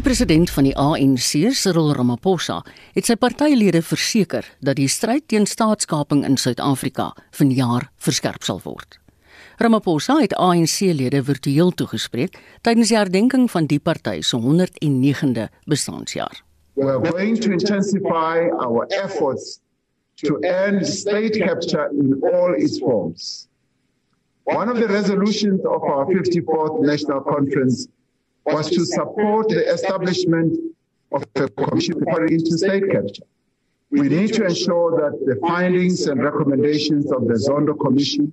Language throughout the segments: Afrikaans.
Die president van die ANC, Cyril Ramaphosa, het sy partylede verseker dat die stryd teen staatskaping in Suid-Afrika vanjaar verskerp sal word. Ramaphosa het ANC-lede virtueel toegespreek tydens die herdenking van die party se 109de bestaanjaar. We are going to intensify our efforts to end state capture in all its forms. One of the resolutions of our 54th National Conference was to support the establishment of a commission for interstate capture. We need to ensure that the findings and recommendations of the Zondo Commission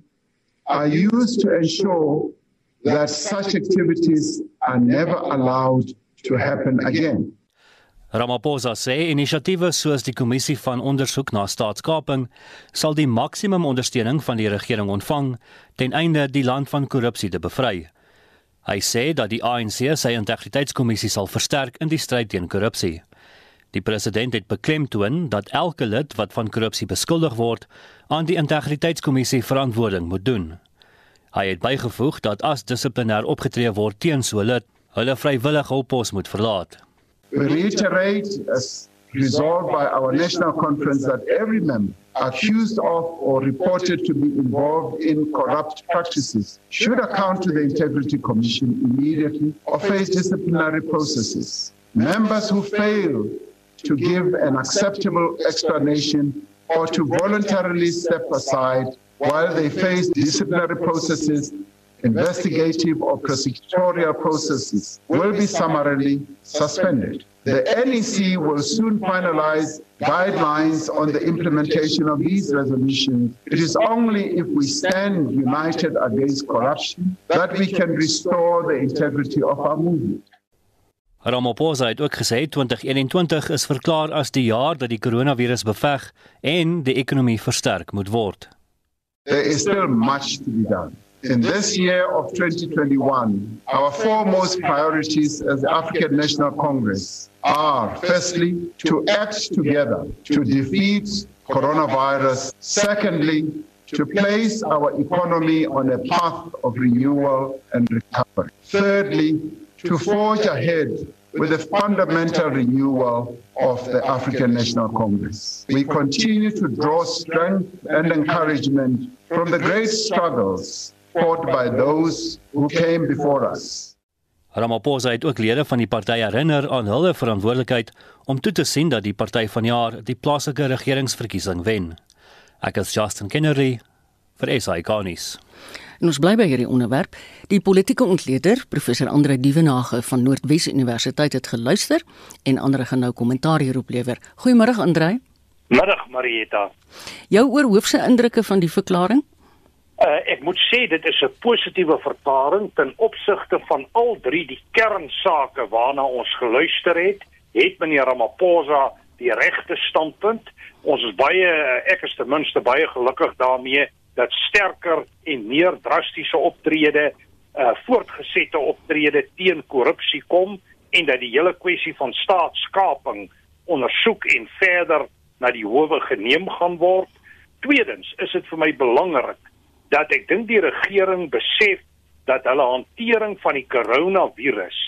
are used to ensure that such activities are never allowed to happen again. Ramaphosa sê inisiatiewe soos die kommissie van ondersoek na staatskaping sal die maksimum ondersteuning van die regering ontvang ten einde die land van korrupsie te bevry. Hy sê dat die ANC sy integriteitskommissie sal versterk in die stryd teen korrupsie. Die president het beklemtoon dat elke lid wat van korrupsie beskuldig word, aan die integriteitskommissie verantwoording moet doen. Hy het bygevoeg dat as dissiplinêr opgetree word teen so 'n lid, hulle vrywillig hul pos moet verlaat. We reiterate, as resolved by our national conference, that every member accused of or reported to be involved in corrupt practices should account to the Integrity Commission immediately or face disciplinary processes. Members who fail to give an acceptable explanation or to voluntarily step aside while they face disciplinary processes investigative or prosecutorial processes will be summarily suspended. The NEC will soon finalize guidelines on the implementation of these resolutions. It is only if we stand united against corruption that we can restore the integrity of our movement. Ramaphosa het ook gesê 2021 is verklaar as die jaar dat die koronavirus beveg en die ekonomie versterk moet word. There is still much to be done. In this year of 2021, our foremost priorities as the African National Congress are firstly, to act together to defeat coronavirus. Secondly, to place our economy on a path of renewal and recovery. Thirdly, to forge ahead with the fundamental renewal of the African National Congress. We continue to draw strength and encouragement from the great struggles fought by those who came before us. Ramaphosa het ook lede van die party herinner aan hulle verantwoordelikheid om toe te sien dat die party vanjaar die plaaslike regeringsverkiesing wen. Ek is Justin Kennedy vir SA Garnis. En ons bly by hierdie onderwerp. Die politieke ontleder, professor Andre Dievenage van Noordwes Universiteit het geluister en ander gaan nou kommentaar hierop lewer. Goeiemôre Andre. Middag Marieta. Jou oorhoofse indrukke van die verklaring? Uh, ek moet sê dit is 'n positiewe verklaring ten opsigte van al drie die kernsake waarna ons geluister het. Het meneer Ramaphosa die regte standpunt? Ons is baie ek is ten minste baie gelukkig daarmee dat sterker en meer drastiese optrede uh voortgesette optrede teen korrupsie kom en dat die hele kwessie van staatskaping ondersoek en verder na die howe geneem gaan word. Tweedens is dit vir my belangrik dat ek dink die regering besef dat hulle hantering van die koronavirus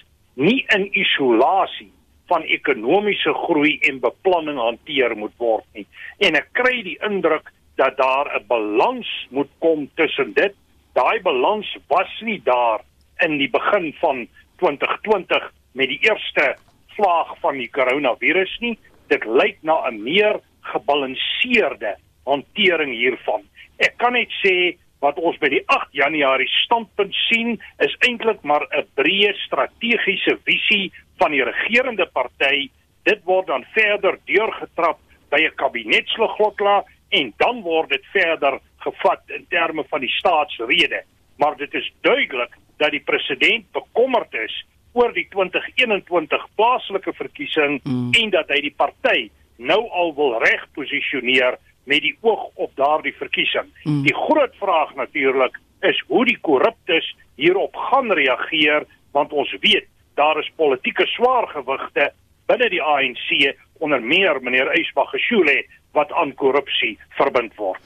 nie in isolasie van ekonomiese groei en beplanning hanteer moet word nie. En ek kry die indruk dat daar 'n balans moet kom tussen dit. Daai balans was nie daar in die begin van 2020 met die eerste vlaag van die koronavirus nie. Dit lyk na 'n meer gebalanseerde hantering hiervan. Ek kan net sê wat ons by die 8 Januarie standpunt sien is eintlik maar 'n breë strategiese visie van die regerende party. Dit word dan verder deurgetrap by 'n kabinetsligotla en dan word dit verder gevat in terme van die staatsrede. Maar dit is duidelik dat die president bekommerd is oor die 2021 plaaslike verkiesing mm. en dat hy die party nou al wil reg posisioneer met die oog op daardie verkiesing. Mm. Die groot vraag natuurlik is hoe die korruptes hierop gaan reageer want ons weet daar is politieke swaargewigte binne die ANC onder meer meneer Ysbagashule wat aan korrupsie verbind word.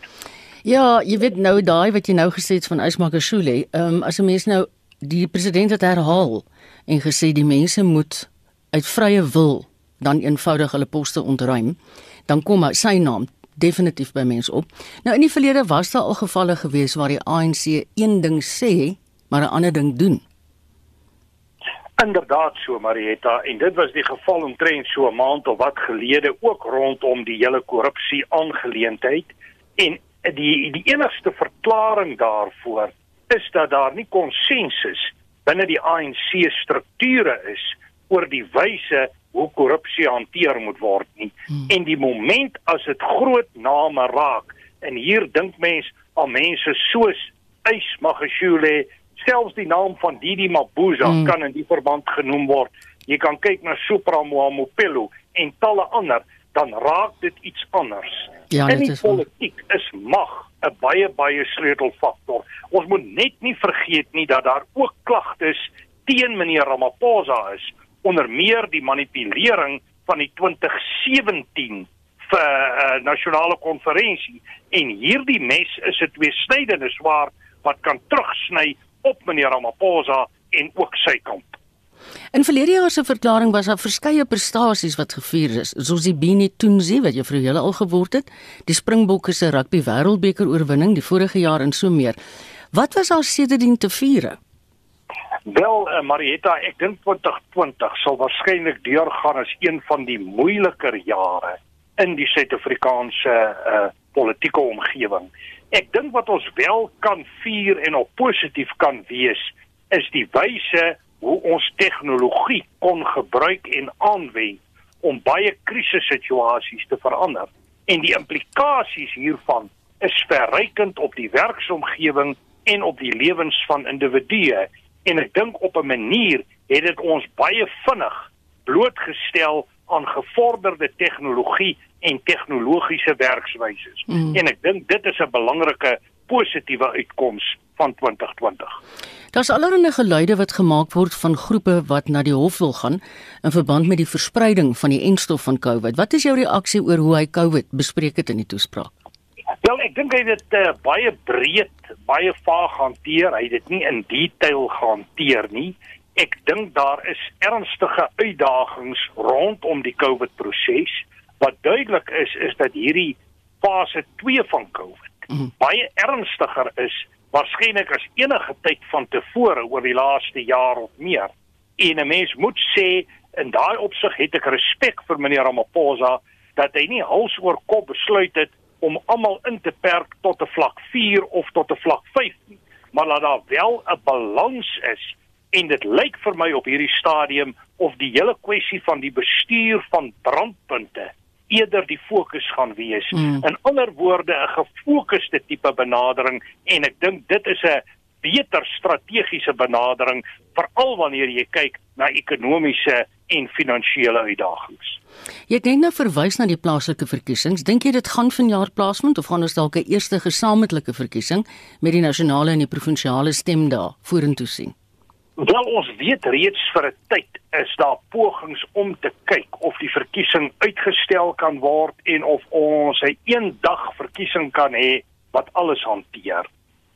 Ja, jy weet nou daai wat jy nou gesê het van Ysbagashule, ehm um, as 'n mens nou die president het herhaal en gesê die mense moet uit vrye wil dan eenvoudig hulle poste ontruim, dan kom sy naam definitief by mense op. Nou in die verlede was daar al gevalle gewees waar die ANC een ding sê, maar 'n ander ding doen. Inderdaad so Marietta en dit was die geval omtrent so 'n maand of wat gelede ook rondom die hele korrupsie aangeleentheid en die die enigste verklaring daarvoor is dat daar nie konsensus binne die ANC strukture is oor die wyse hoe korrupsie hanteer moet word nie. Hmm. En die moment as dit groot name raak en hier dink mens aan mense soos Ys Magashule, selfs die naam van Didi Mabuza hmm. kan in die verband genoem word. Jy kan kyk na Supra Moamopelo en talle ander, dan raak dit iets anders. Ja, in die politiek is mag 'n baie baie sleutelfaktor. Ons moet net nie vergeet nie dat daar ook klagtes teen meneer Ramaphosa is onder meer die manipulering van die 2017 vir 'n uh, nasionale konferensie en hierdie mes is 'n tweesnydende swaard wat kan terugsny op meneer Ramaphosa en ook sy kamp. In verlede jaar se verklaring was daar verskeie prestasies wat gevier is, soos die Bini Tunzi wat vir julle al geword het, die Springbokke se rugby wêreldbeker oorwinning die vorige jaar en so meer. Wat was daar sedertdien te vier? Wel uh, Marietta, ek dink 2020 sal waarskynlik deurgaan as een van die moeiliker jare in die Suid-Afrikaanse uh, politieke omgewing. Ek dink wat ons wel kan vier en op positief kan wees is die wyse hoe ons tegnologie kon gebruik en aanwend om baie krisissituasies te verander. En die implikasies hiervan is verrykend op die werksomgewing en op die lewens van individue en ek dink op 'n manier het dit ons baie vinnig blootgestel aan gevorderde tegnologie en tegnologiese werkswyse. Mm. En ek dink dit is 'n belangrike positiewe uitkoms van 2020. Daar's allerlei geluide wat gemaak word van groepe wat na die hof wil gaan in verband met die verspreiding van die enstof van COVID. Wat is jou reaksie oor hoe hy COVID bespreek het in die toespraak? Wel, ek dink hy het dit uh, baie breed, baie vaag hanteer. Hy het dit nie in detail gehanteer nie. Ek dink daar is ernstige uitdagings rondom die COVID proses. Wat duidelik is is dat hierdie fase 2 van COVID mm. baie ernstiger is waarskynlik as enige tyd van tevore oor die laaste jaar of meer. En 'n mens moet sê in daai opsig het ek respek vir meneer Ramaphosa dat hy nie hals oor kop besluit het om almal in te perk tot 'n vlak 4 of tot 'n vlak 5 nie, maar laat daar wel 'n balans is en dit lyk vir my op hierdie stadium of die hele kwessie van die bestuur van brandpunte eerder die fokus gaan wees. Mm. In ander woorde 'n gefokusde tipe benadering en ek dink dit is 'n beter strategiese benadering veral wanneer jy kyk na ekonomiese en finansiële uitdagings. Jy het net nou verwys na die plaaslike verkiesings. Dink jy dit gaan vanjaar plaasvind of gaan ons dalk 'n eerste gesamentlike verkiesing met die nasionale en die provinsiale stemdae vorentoe sien? Wel ons weet reeds vir 'n tyd is daar pogings om te kyk of die verkiesing uitgestel kan word en of ons 'n eendag verkiesing kan hê wat alles hanteer.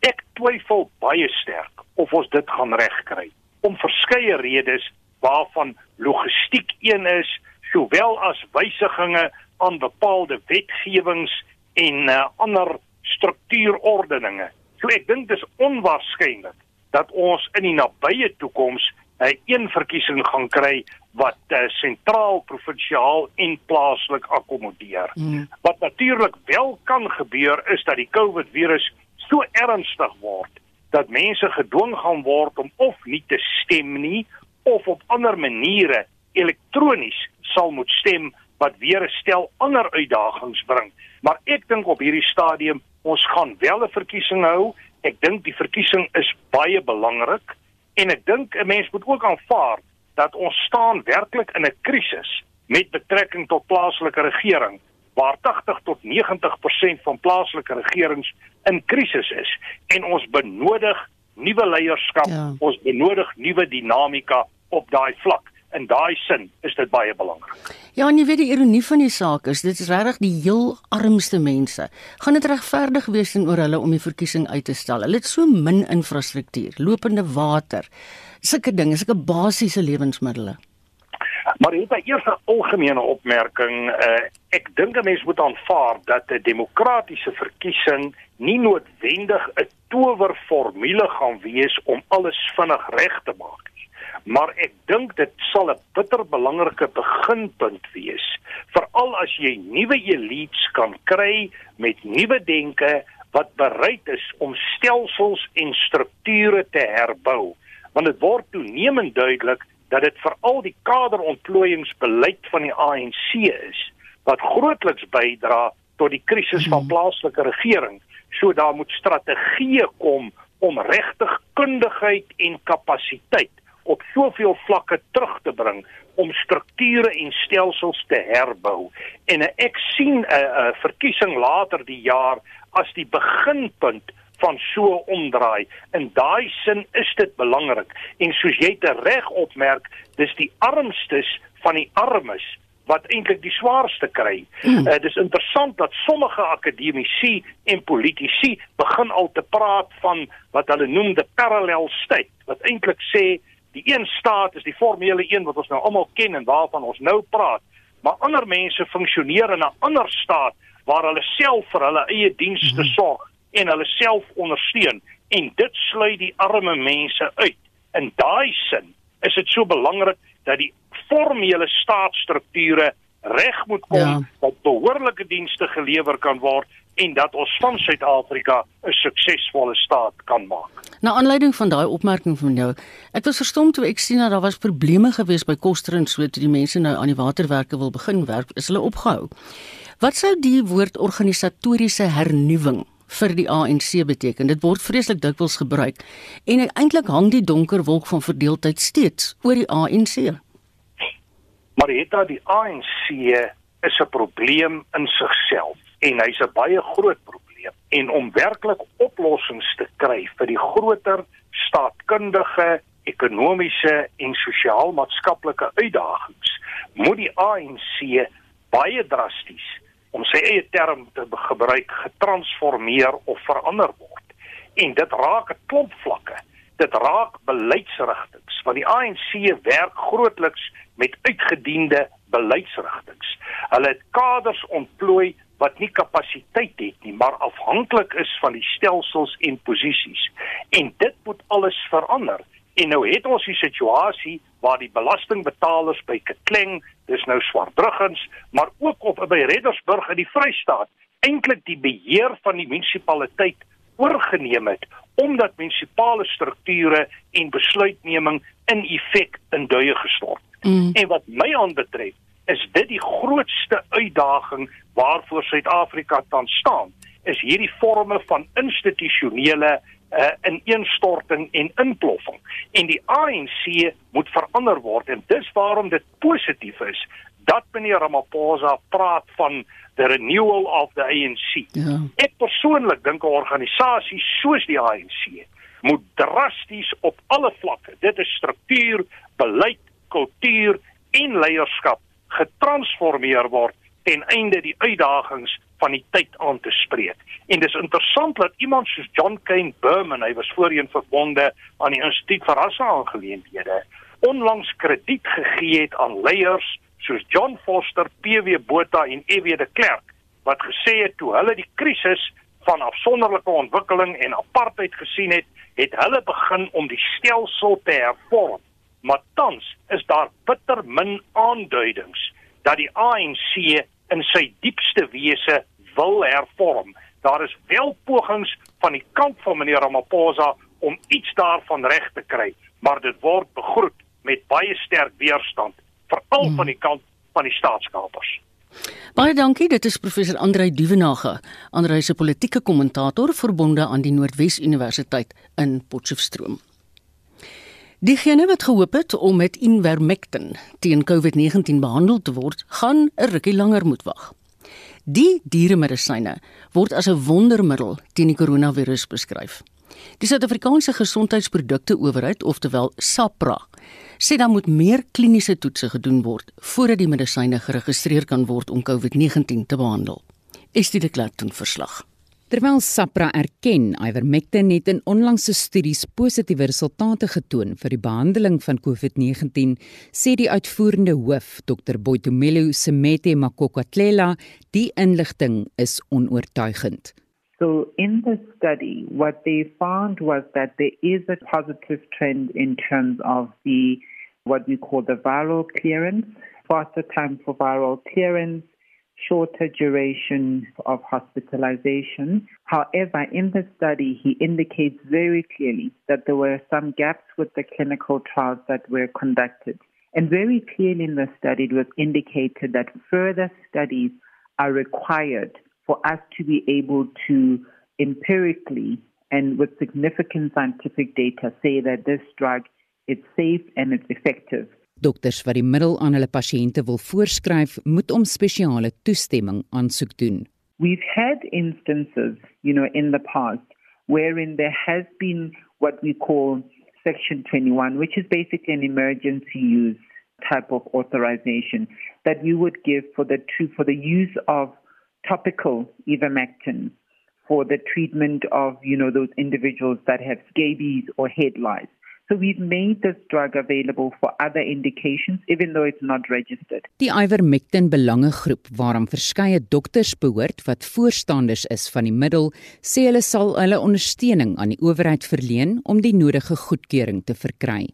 Ek twyfel baie sterk of ons dit gaan regkry om verskeie redes waarvan logistiek een is, sowel as wysigings aan bepaalde wetgewings en uh, ander struktuurordeninge. So ek dink dis onwaarskynlik dat ons in die nabye toekoms 'n uh, een verkiesing gaan kry wat uh, sentraal, provinsiaal en plaaslik akkommodeer. Mm. Wat natuurlik wel kan gebeur is dat die COVID virus so ernstig word dat mense gedwing gaan word om of nie te stem nie of op ander maniere elektronies sal moet stem wat weer 'n stel ander uitdagings bring. Maar ek dink op hierdie stadium ons gaan wel 'n verkiesing hou. Ek dink die verkiesing is baie belangrik en ek dink 'n mens moet ook aanvaar dat ons staan werklik in 'n krisis met betrekking tot plaaslike regering waar 80 tot 90% van plaaslike regerings in krisis is en ons benodig nuwe leierskap, ja. ons benodig nuwe dinamika op daai vlak. In daai sin is dit baie belangrik. Ja, en jy weet die ironie van die saak is dit is regtig die heel armste mense. Gaan dit regverdig wees oor hulle om die verkiesing uit te stel? Hulle het so min infrastruktuur, lopende water, sulke dinge, sulke basiese lewensmiddels. Maar dit is eers 'n algemene opmerking. Uh, ek dink 'n mens moet aanvaar dat 'n demokratiese verkiesing nie noodwendig 'n towerformule gaan wees om alles vinnig reg te maak nie. Maar ek dink dit sal 'n bitter belangrike beginpunt wees, veral as jy nuwe elites kan kry met nuwe denke wat bereid is om stelsels en strukture te herbou want dit word toenemend duidelik dat dit veral die kaderontplooiingsbeleid van die ANC is wat grootliks bydra tot die krisis van mhm. plaaslike regering. So daar moet strategieë kom om regtig kundigheid en kapasiteit op soveel vlakke terug te bring om strukture en stelsels te herbou. En ek sien 'n uh, uh, verkiesing later die jaar as die beginpunt van so omdraai. In daai sin is dit belangrik en soos jy te reg opmerk, dis die armstes van die armes wat eintlik die swaarste kry. Mm. Uh, dis interessant dat sommige akademici en politici begin al te praat van wat hulle noem die parallel state, wat eintlik sê die een staat is die formele een wat ons nou almal ken en waarvan ons nou praat, maar ander mense funksioneer in 'n ander staat waar hulle self vir hulle eie dienste mm. En hulle self ondersteun en dit sluit die arme mense uit. In daai sin is dit so belangrik dat die formele staatsstrukture reg moet kom ja. dat behoorlike dienste gelewer kan word en dat ons van Suid-Afrika 'n suksesvolle staat kan maak. Na aanleiding van daai opmerking van jou, ek was verstom toe ek sien dat daar was probleme gewees by Koster en so toe die mense nou aan die waterwerke wil begin werk, is hulle opgehou. Wat sou die woord organisatoriese hernuwing vir die ANC beteken. Dit word vreeslik dikwels gebruik en eintlik hang die donker wolk van verdeeldheid steeds oor die ANC. Maar dit dat die ANC is 'n probleem in sigself en hy's 'n baie groot probleem en om werklik oplossings te kry vir die groter staatkundige, ekonomiese en sosiaal-maatskaplike uitdagings, moet die ANC baie drasties om sy eie term te gebruik getransformeer of verander word. En dit raak 'n klomp vlakke. Dit raak beleidsrigtinge, want die ANC werk grootliks met uitgediende beleidsrigtinge. Hulle het kaders ontplooi wat nie kapasiteit het nie, maar afhanklik is van die stelsels en posisies. En dit moet alles verander. En nou het ons die situasie waar die belastingbetalers by Ketleng, dis nou Swartbruggens, maar ook op by Reddersburg in die Vrystaat, eintlik die beheer van die munisipaliteit oorgeneem het omdat munisipale strukture en besluitneming in effek in duie gestort. Mm. En wat my aanbetref, is dit die grootste uitdaging waarvoor Suid-Afrika tans staan, is hierdie forme van institusionele uh, ineenstorting en inploffing en die ANC moet verander word en dis waarom dit positief is dat meneer Ramaphosa praat van the renewal of the ANC. Ja. Ek persoonlik dink 'n organisasie soos die ANC moet drasties op alle vlakke, dit is struktuur, beleid, kultuur en leierskap getransformeer word ten einde die uitdagings van die tyd aan te spreek. En dis interessant dat iemand soos John Kane Berman, hy was voorheen verbonde aan die Instituut vir Rasseaangeleenthede, onlangs krediet gegee het aan leiers soos John Foster, PW Botha en EW de Klerk wat gesê het toe hulle die krisis van afsonderlike ontwikkeling en apartheid gesien het, het hulle begin om die stelsel te hervorm. Maar tans is daar bitter min aanduidings dat die ANC in sy diepste wese wil hervorm. Daar is wel pogings van die kant van meneer Ramaphosa om iets daarvan reg te kry, maar dit word begroet met baie sterk weerstand, veral hmm. van die kant van die staatskapers. Baie dankie, dit is professor Andrei Duvenage, Andrei se politieke kommentator verbonde aan die Noordwes Universiteit in Potchefstroom. Diegene wat gehoop het om met Invermectin teen COVID-19 behandel te word, gaan 'n rukkie langer moet wag. Die dieremedisyne word as 'n wondermiddel teen die koronavirus beskryf. Die Suid-Afrikaanse Gesondheidsprodukte Owerheid, oftewel SAPRA, sê dan moet meer kliniese toetse gedoen word voordat die medisyne geregistreer kan word om COVID-19 te behandel. Estie de Klerk doen verslag. Terwyl SAPRA erken ivermectin het in onlangse studies positiewe resultate getoon vir die behandeling van COVID-19, sê die uitvoerende hoof, Dr. Boitumelo Semete Makokatlela, die inligting is onoortuigend. So, in the study, what they found was that there is a positive trend in terms of the what we call the viral clearance, faster time for viral clearance, shorter duration of hospitalization. However, in the study, he indicates very clearly that there were some gaps with the clinical trials that were conducted. And very clearly in the study, it was indicated that further studies are required for us to be able to empirically and with significant scientific data say that this drug is safe and it's effective. Dokters wat die middel aan hulle pasiënte wil voorskryf, moet om spesiale toestemming aansoek doen. We've had instances, you know, in the past wherein there has been what we call section 21, which is basically an emergency use type of authorization that you would give for the for the use of topical ivermectin for the treatment of, you know, those individuals that have scabies or head lice. So we've made this drug available for other indications even though it's not registered. Die ivermectin belangegroep waaraan verskeie dokters behoort wat voorstanders is van die middel, sê hulle sal hulle ondersteuning aan die owerheid verleen om die nodige goedkeuring te verkry.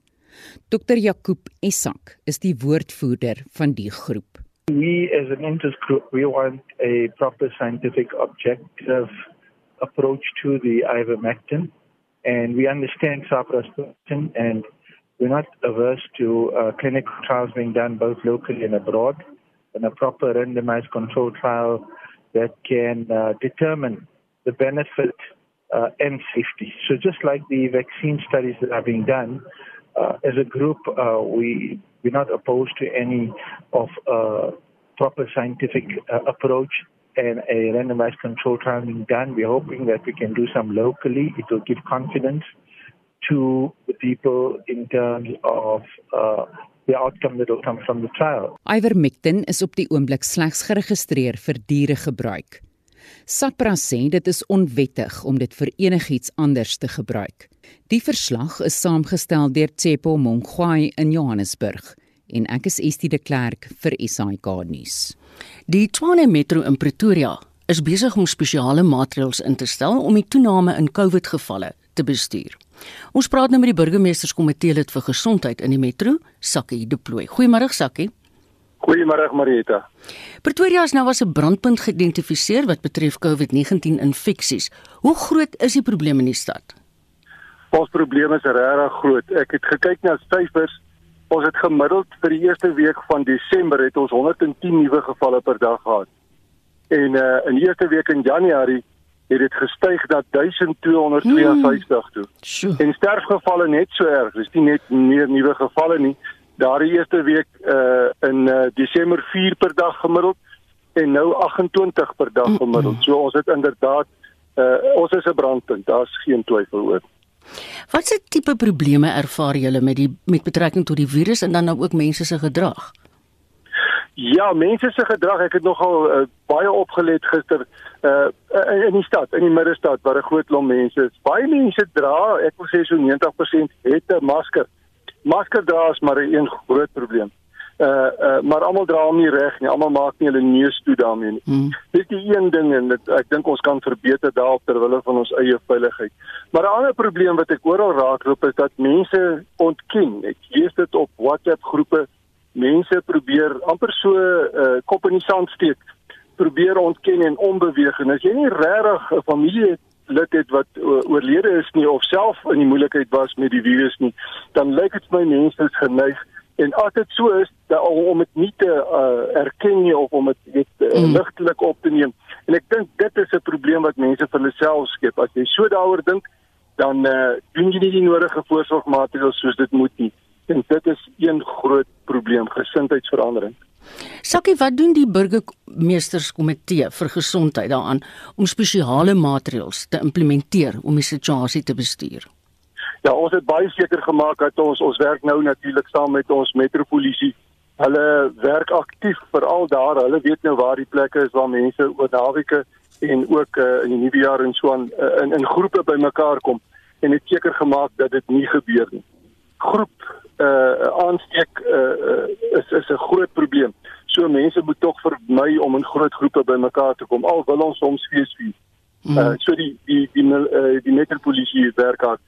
Dr. Jakob Essak is die woordvoerder van die groep. We, as an interest group, we want a proper scientific, objective approach to the ivermectin, and we understand position, and we're not averse to uh, clinical trials being done both locally and abroad, and a proper randomized control trial that can uh, determine the benefit uh, and safety. So, just like the vaccine studies that are being done, uh, as a group, uh, we we're not opposed to any of uh, proper scientific approach and a randomized control trial being done. We're hoping that we can do some locally. It will give confidence to the people in terms of uh, the outcome that will come from the trial. Ivermectin is op die oomblik slegs geregistreer vir dieregebruik. SAPRA sê dit is onwettig om dit vir enigiets anders te gebruik. Die verslag is saamgestel deur Tsepo Mongwai in Johannesburg en ek is Estie de Klerk vir SAK nuus. Die Tshwane Metro in Pretoria is besig om spesiale maatreëls in te stel om die toename in COVID-gevalle te bestuur. Ons praat nou met die burgemeesterskomitee lid vir gesondheid in die metro, Sakkie De Plooy. Goeiemôre Sakkie. Goeiemôre Marieta. Pretoria is nou as 'n brandpunt geïdentifiseer wat betref COVID-19 infeksies. Hoe groot is die probleem in die stad? Ons probleem is regtig groot. Ek het gekyk na syfers. Ons het gemiddeld vir die eerste week van Desember het ons 110 nuwe gevalle per dag gehad. En uh in die eerste week in Januarie het dit gestyg na 1252 toe. Sjoe. En sterfgevalle net so erg. Dis nie net meer nuwe gevalle nie. Daardie eerste week uh in uh, Desember 4 per dag gemiddeld en nou 28 per dag gemiddeld. So ons het inderdaad uh ons is 'n brandpunt. Daar's geen twyfel oor. Watse tipe probleme ervaar julle met die met betrekking tot die virus en dan nou ook mense se gedrag? Ja, mense se gedrag, ek het nogal uh, baie opgelet gister uh in die stad, in die middestad waar 'n groot klomp mense is. Baie mense dra, ek wil sê so 90% het 'n masker. Masker dra is maar 'n groot probleem. Uh uh maar almal dra hom nie reg nie. Almal maak nie hulle neus toe daarmee nie. Hmm. Dis die een ding en dit, ek dink ons kan verbeter daarop ter wille van ons eie veiligheid. Maar 'n ander probleem wat ek oral raakloop is dat mense ontken. Ek lees dit op WhatsApp groepe. Mense probeer amper so uh kop in die sand steek. Probeer ontken en onbeweeg en as jy nie regtig 'n familie lid het wat oorlede is nie of self in die moeilikheid was met die virus nie, dan lyk dit my mense is geneig en as dit so is dat om dit nie te uh, erken nie of om dit net uh, Mm. ligtelik op te neem. En ek dink dit is 'n probleem wat mense vir hulle self skep. As jy so daaroor dink, dan uh, doen jy nie die nodige voorsorgmaatreëls soos dit moet nie. En dit is een groot probleem, gesindheidsverandering. Sakkie, wat doen die burgemeesterskomitee vir gesondheid daaraan om spesiale maatreëls te implementeer om die situasie te bestuur? Ja, ons het baie seker gemaak dat ons ons werk nou natuurlik saam met ons metropolisie. Hulle werk aktief veral daar. Hulle weet nou waar die plekke is waar mense oor naweke en ook uh, in die nuwe jaar en so aan uh, in in groepe bymekaar kom en het seker gemaak dat dit nie gebeur nie. Groep uh aansteek uh is is 'n groot probleem. So mense moet tog vermy om in groot groepe bymekaar te kom al wil ons soms feesvier. Mm. Uh so die die die die, uh, die metropolisie werk hard.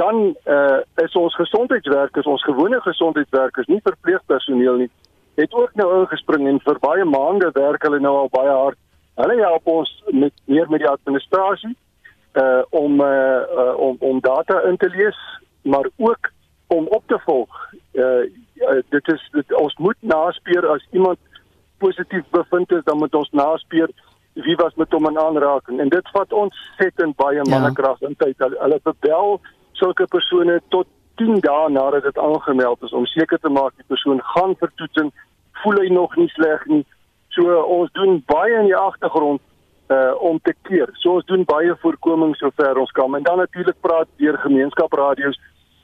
Dan uh is ons gesondheidswerkers, ons gewone gesondheidswerkers, nie verpleegpersoneel nie, het ook nou ingespring en vir baie maande werk hulle nou al baie hard. Hulle help ons met meer met die administrasie uh om uh, uh om om data in te lees, maar ook om op te volg. Uh, uh dit is dit, ons moet naspeur as iemand positief bevind is, dan moet ons naspeur wie was met hom in aanraking en dit vat ons set in baie ja. mannekrag in tyd. Hulle, hulle bebel sulke persone tot 10 dae nadat dit aangemeld is om seker te maak die persoon gaan vir toetsing, voel hy nog nie sleg nie. So ons doen baie in die agtergrond uh om te keer. So ons doen baie voorkoming sover ons kan. En dan natuurlik praat deur gemeenskapsradio's.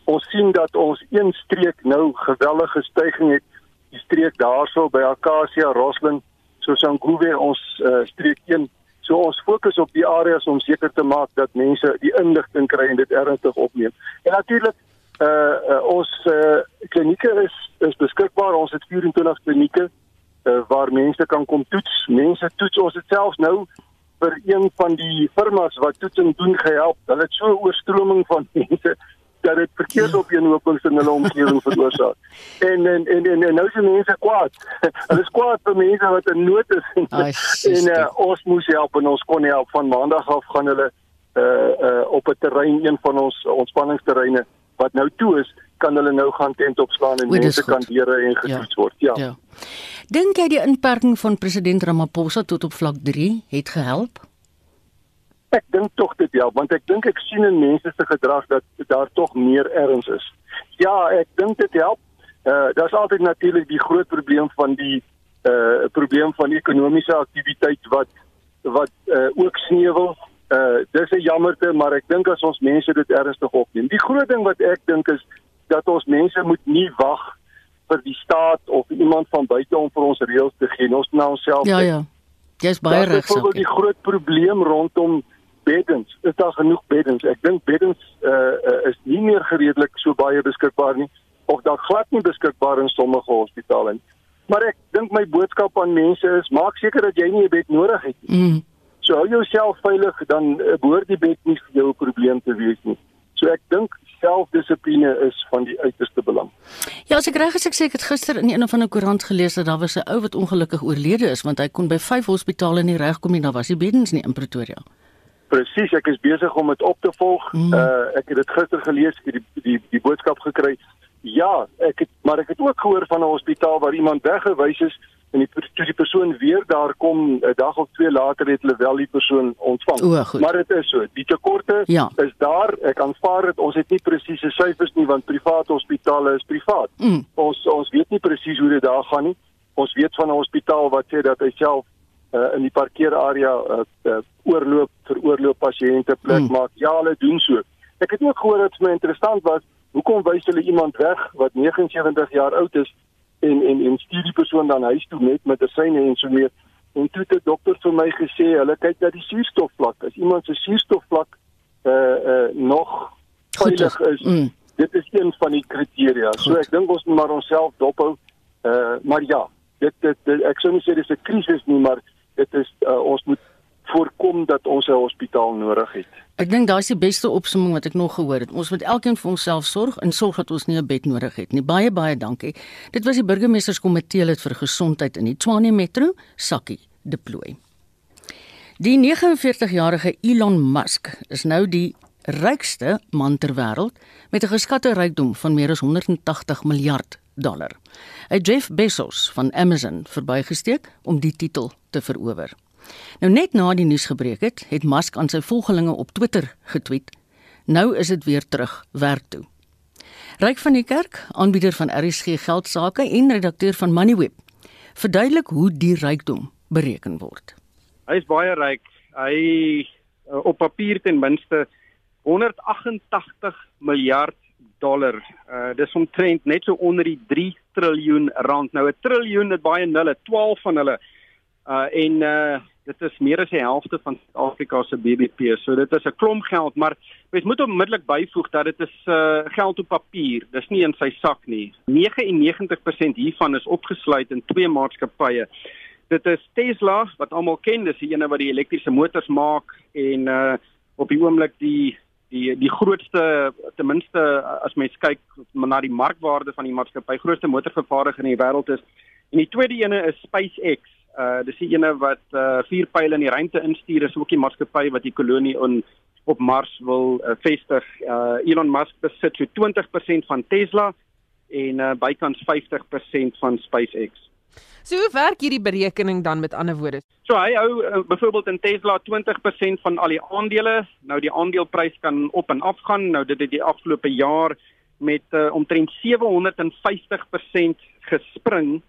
Ons sien dat ons een streek nou geweldige stygings het. Die streek daarso by Acacia Roslyn, so Sangube ons uh, streek 1. So ons fokus op die areas om seker te maak dat mense die inligting kry en dit ernstig opneem. En natuurlik uh, uh ons uh klinieke is is beskikbaar. Ons het 24 klinieke uh, waar mense kan kom toets. Mense toets ons dit selfs nou vir een van die firmas wat toetsing doen gehelp. Hulle het so 'n oorstroming van mense dat dit verkeersopeenhopings in hulle omgewing veroorsaak. En en en en, en nou is mense kwaad. Hulle is kwaad vir mense wat in nood is. Ai, en uh, ons moes help en ons kon help van maandag af gaan hulle uh uh op 'n terrein een van ons ontspanningsterreine wat nou toe is, kan hulle nou gaan tent opslaan en mense kan deure en getoets ja. word. Ja. ja. Dink jy die inperking van president Ramaphosa tot op vlak 3 het gehelp? Ek dink tog dit help want ek dink ek sien in mense se gedrag dat daar tog meer erns is. Ja, ek dink dit help. Uh eh, daar's altyd natuurlik die groot probleem van die uh probleem van ekonomiese aktiwiteit wat wat uh ook sneuwel. Uh dis 'n jammerte, maar ek dink as ons mense dit ernstig opneem. Die groot ding wat ek dink is dat ons mense moet nie wag vir die staat of iemand van buite om vir ons reëls te gee. Ons moet na onsself Ja ja. Jy's baie reg. Dis ook die groot probleem rondom beddens. Is daar genoeg beddens? Ek dink beddens uh, uh, is nie meer gereedelik so baie beskikbaar nie of daar glad nie beskikbaar in sommige hospitale nie. Maar ek dink my boodskap aan mense is maak seker dat jy nie 'n bed nodig het nie. Mm. So hou jouself veilig dan uh, behoort die bed nie vir jou 'n probleem te wees nie. So ek dink selfdissipline is van die uiterste belang. Ja, as ek reg is, ek sê ek het gister in een of ander koerant gelees dat daar was 'n ou wat ongelukkig oorlede is want hy kon by 5 hospitale nie regkom nie, daar was nie beddens nie in Pretoria. Presies, ek is besig om dit op te volg. Mm. Uh ek het dit gister gelees, ek het die die die boodskap gekry. Ja, ek het maar ek het ook gehoor van 'n hospitaal waar iemand weggewys is en die toe die persoon weer daar kom 'n dag of twee later het hulle wel die persoon ontvang. O, maar dit is so, die tekorte ja. is daar. Ek aanvaar dit. Ons het nie presiese syfers nie want private hospitale is privaat. Mm. Ons ons weet nie presies hoe dit daar gaan nie. Ons weet van 'n hospitaal wat sê dat hy self uh, in die parkeerarea uh, uh, oorloop vir oorloop pasiënte plek mm. maak. Ja, hulle doen so. Ek het ook gehoor dat dit my interessant was. Hoekom wys hulle iemand weg wat 79 jaar oud is en en en stuur die persoon dan huis toe met medisyne en so meer. En toe het die dokter vir my gesê, hulle kyk na die suurstofvlak. As iemand se suurstofvlak uh uh nog veilig is, mm. dit is een van die kriteria. Goed. So ek dink ons moet maar onsself dophou. Uh maar ja, dit, dit, dit ek sou nie sê dis 'n krisis nie, maar dit is uh, ons moet voorkom dat ons 'n hospitaal nodig het. Ek dink daai is die beste opsomming wat ek nog gehoor het. Ons moet elkeen vir onsself sorg en sorg dat ons nie 'n bed nodig het nie. Baie baie dankie. Dit was die burgemeesterskomitee lid vir gesondheid in die Tshwane Metro, Sakkie Deploy. Die 49-jarige Elon Musk is nou die rykste man ter wêreld met 'n geskatte rykdom van meer as 180 miljard dollar. Hy Jeff Bezos van Amazon verbygesteek om die titel te verower. Nou net na die nuus gebreek het, het Musk aan sy volgelinge op Twitter getweet: "Nou is dit weer terug werk toe." Ryk van die Kerk, aanbieder van RSG geldsaake en redakteur van Moneyweb, verduidelik hoe die rykdom bereken word. Hy is baie ryk. Hy uh, op papier ten minste 188 miljard dollar. Uh dis omtrent net so onder die 3 triljoen rand. Nou 'n triljoen het baie nulle, 12 van hulle. Uh en uh Dit is meer as die helfte van Suid-Afrika se BBP. So dit is 'n klomp geld, maar mens moet onmiddellik byvoeg dat dit is uh, geld op papier. Dis nie in sy sak nie. 99% hiervan is opgesluit in twee maatskappye. Dit is Tesla wat almal ken, dis die ene wat die elektriese motors maak en uh op die oomblik die die die grootste ten minste as mens kyk na die markwaarde van die maatskappy, grootste motorvervaardiger in die wêreld is. En die tweede ene is SpaceX. Uh dis die ene wat uh vier pile in die ruimte instuur, is ook die maatskappy wat die kolonie in op Mars wil uh, vestig. Uh Elon Musk besit so 20% van Tesla en uh bykans 50% van SpaceX. So hoe werk hierdie berekening dan met ander woorde? So hy hou uh, byvoorbeeld in Tesla 20% van al die aandele. Nou die aandeleprys kan op en af gaan. Nou dit het die afgelope jaar met uh, omtrent 750% gespring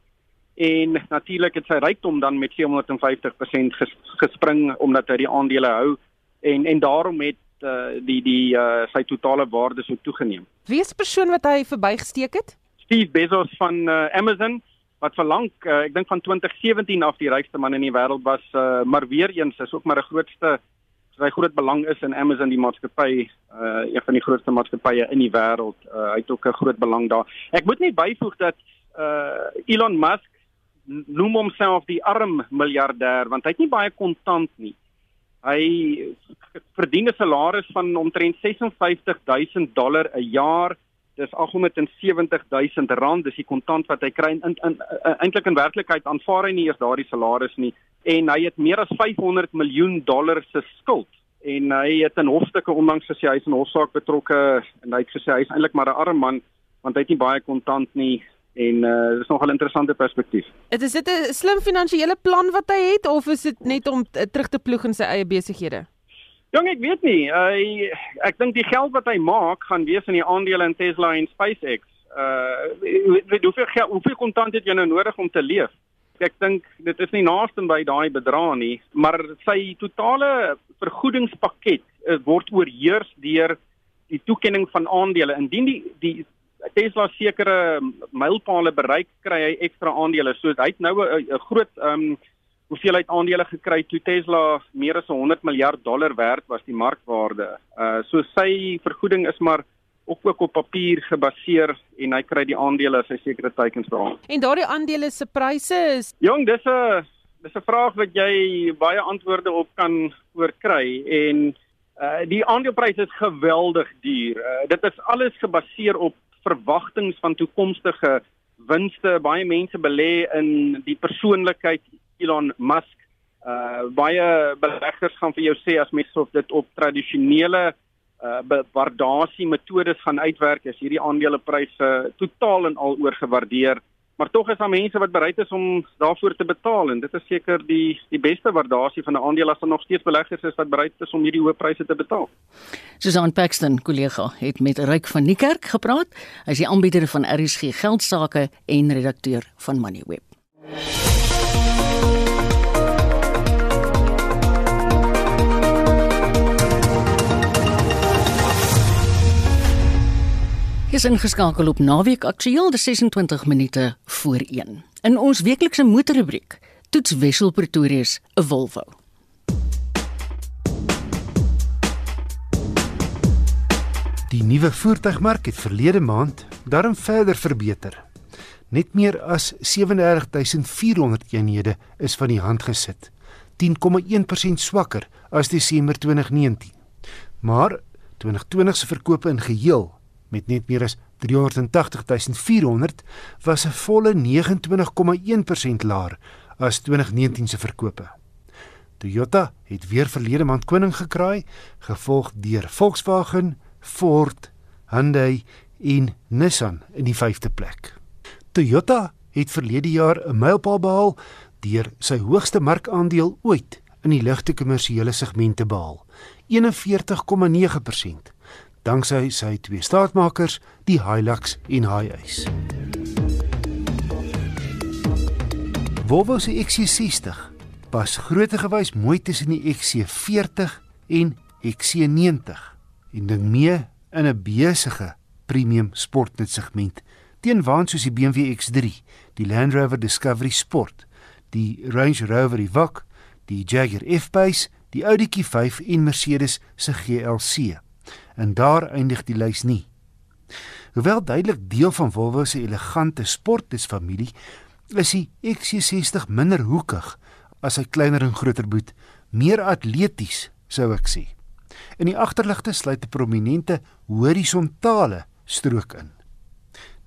en natuurlik het sy rykdom dan met 750% ges, gespring omdat hy die aandele hou en en daarom het uh, die die uh, sy totale waarde so toegeneem. Wie is die persoon wat hy verbygesteek het? Steve Bezos van uh, Amazon wat vir lank uh, ek dink van 2017 af die rykste man in die wêreld was uh, maar weer eens is ook maar 'n grootste sy groot belang is in Amazon die maatskappy uh, een van die grootste maatskappye in die wêreld. Uh, hy het ook 'n groot belang daar. Ek moet net byvoeg dat uh, Elon Musk noem homself die arm miljardêr want hy het nie baie kontant nie. Hy verdien 'n salaris van omtrent 56000 dollar 'n jaar dis 870 000 rand. Dis die kontant wat hy kry. In, in, in eintlik in werklikheid aanvaar hy nie eers daardie salaris nie. En hy het meer as 500 miljoen dollar se skuld. En hy het in hofstukke onlangs gesê hy is in hofsaak betrokke. En hy het gesê hy is eintlik maar 'n arm man want hy het nie baie kontant nie. En uh, dis nog 'n interessante perspektief. Dit is dit 'n slim finansiële plan wat hy het of is dit net om terug te ploeg in sy eie besighede? Jong, ek weet nie. Hy ek dink die geld wat hy maak gaan wees in die aandele in Tesla en SpaceX. Uh weet hoeveel geld, hoeveel kontant het jy nou nodig om te leef? Ek dink dit is nie naaste by daai bedrag nie, maar sy totale vergoedingspakket uh, word oorheers deur die toekenning van aandele. Indien die die Tesla sekere mylpale bereik, kry hy ekstra aandele. So hy het nou 'n groot um, hoeveelheid aandele gekry toe Tesla meer as 100 miljard dollar werd was die markwaarde. Uh so sy vergoeding is maar ook ook op papier gebaseer en hy kry die aandele as hy sekere teikens behaal. En daardie aandele se pryse is Jong, dis 'n dis 'n vraag wat jy baie antwoorde op kan oorkry en uh die aandelepryse is geweldig duur. Uh, dit is alles gebaseer op verwagtinge van toekomstige winste. Baie mense belê in die persoonlikheid Elon Musk. Uh baie beleggers gaan vir jou sê as mens of dit op tradisionele uh waardasie metodes gaan uitwerk is hierdie aandelepryse totaal en al oorgewaardeer. Maar tog is daar mense wat bereid is om daarvoor te betaal en dit is seker die die beste waardasie van 'n aandeel as daar nog steeds beleggers is wat bereid is om hierdie hoë pryse te betaal. Susan Paxton, kollega, het met Ryk van Niekerk gepraat. Hy is die aanbieder van RSG Geldsaake en redakteur van Moneyweb. Is ingeskakel op Naweek Aktueel, dis 26 minute voor 1. In ons weeklikse motorrubriek, toets Wessel Pretoria se 'n Volvo. Die nuwe voertuigmark het verlede maand daarom verder verbeter. Net meer as 37400 eenhede is van die hand gesit, 10,1% swakker as Desember 2019. Maar 2020 se verkope in geheel met net meer as 380400 was 'n volle 29,1% laer as 2019 se verkope. Toyota het weer verlede maand koning gekraai, gevolg deur Volkswagen, Ford, Hyundai en Nissan in die 5de plek. Toyota het verlede jaar 'n mylpaal behaal deur sy hoogste markandeel ooit in die ligte kommersiële segment te behaal, 41,9% danksy sy twee staatmakers, die Hilux en Hiace. Volvo se XC60 pas grootegewys mooi tussen die XC40 en XC90 en ding mee in 'n besige premium sportnet segment teen waans soos die BMW X3, die Land Rover Discovery Sport, die Range Rover Evoque, die Jaguar F-Pace, die Audi Q5 en Mercedes se GLC. En daar eindig die lys nie. Hoewel duidelik deel van Volvo se elegante sportdisfamilie, is die XC60 minder hoekig as sy kleiner en groter boet, meer atleties, sou ek sê. In die agterligte sluit 'n prominente horisontale strook in.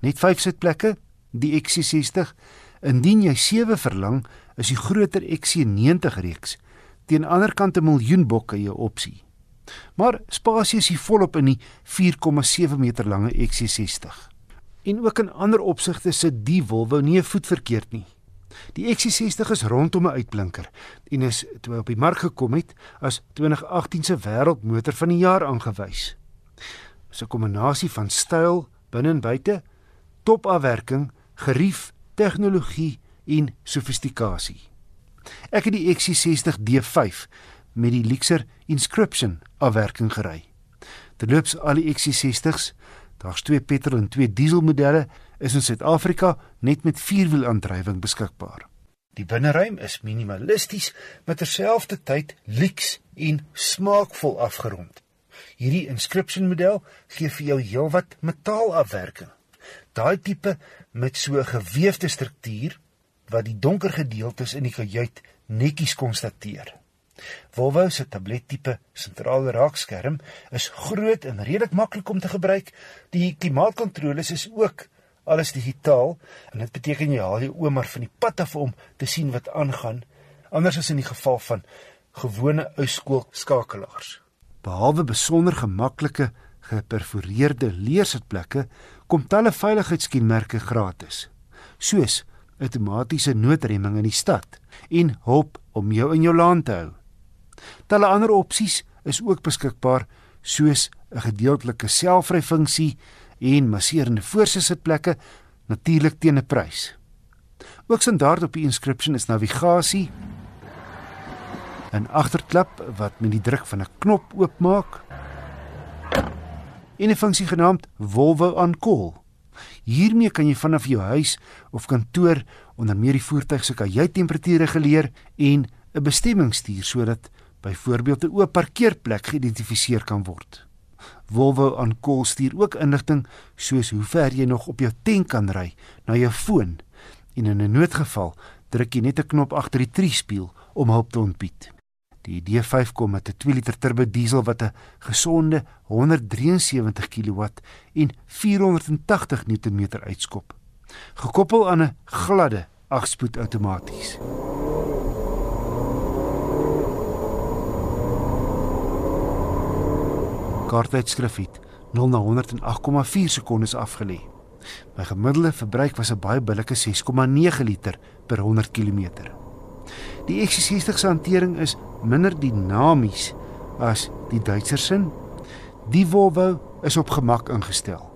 Net 5 sitplekke, die XC60. Indien jy 7 verlang, is die groter XC90 reeks teen ander kant 'n miljoen bokke jou opsie. Maar spasie is hier volop in die 4,7 meter lange XC60. En ook in ander opsigte sit die Volvo nie 'n voet verkeerd nie. Die XC60 is rondom 'n uitblinker en is toe op die mark gekom het as 2018 se wêreldmotor van die jaar aangewys. Dis 'n kombinasie van styl binne en buite, topafwerking, gerief, tegnologie en sofistikasie. Ek het die XC60 D5 met die Lexer Inscription afwerking gery. Terloops al die XC60s, daar's twee petrol en twee diesel modelle is in Suid-Afrika net met vierwielaandrywing beskikbaar. Die binneruim is minimalisties, maar terselfdertyd lyks en smaakvol afgerond. Hierdie inscription model gee vir jou heelwat metaalafwerking. Daai tipe met so 'n gewefte struktuur wat die donker gedeeltes in die kajuit netjies konstateer. Volvo se tablettipe sentrale raakskerm is groot en redelik maklik om te gebruik. Die klimaatkontroles is ook alles digitaal en dit beteken jy haal jou oom maar van die pad af om te sien wat aangaan. Anders as in die geval van gewone ouskool skakelaars behalwe besonder gemaklike geperforeerde leersitplekke kom talle veiligheidskenmerke gratis soos outomatiese noodremming in die stad en hulp om jou in jou laan te hou talle ander opsies is ook beskikbaar soos 'n gedeeltelike selfry funksie en masserende voorsitplekke natuurlik teen 'n prys. Ook standaard op die inscription is navigasie 'n agterklap wat met die druk van 'n knop oopmaak en 'n funksie genaamd Volvo on call. Hiermee kan jy vanaf jou huis of kantoor onder meer die voertuig se kajuittemperatuur reguleer en 'n bestemming stuur sodat byvoorbeeld 'n oop parkeerplek geïdentifiseer kan word. Volvo aan kol stuur ook inligting soos hoe ver jy nog op jou tank kan ry na jou foon en in 'n noodgeval druk jy net 'n knop agter die triespieël om hulp te ontbied. Die D5 kom met 'n 2 liter turbo diesel wat 'n gesonde 173 kW en 480 Nm uitskop, gekoppel aan 'n gladde 8-spoed outomaties. Kaarttydskrif het 0 na 108,4 sekondes afgelê. My gemiddelde verbruik was 'n baie billike 6,9 liter per 100 km. Die XC60 se hantering is minder dinamies as die Duitser sin. Die Volvo is op gemak ingestel.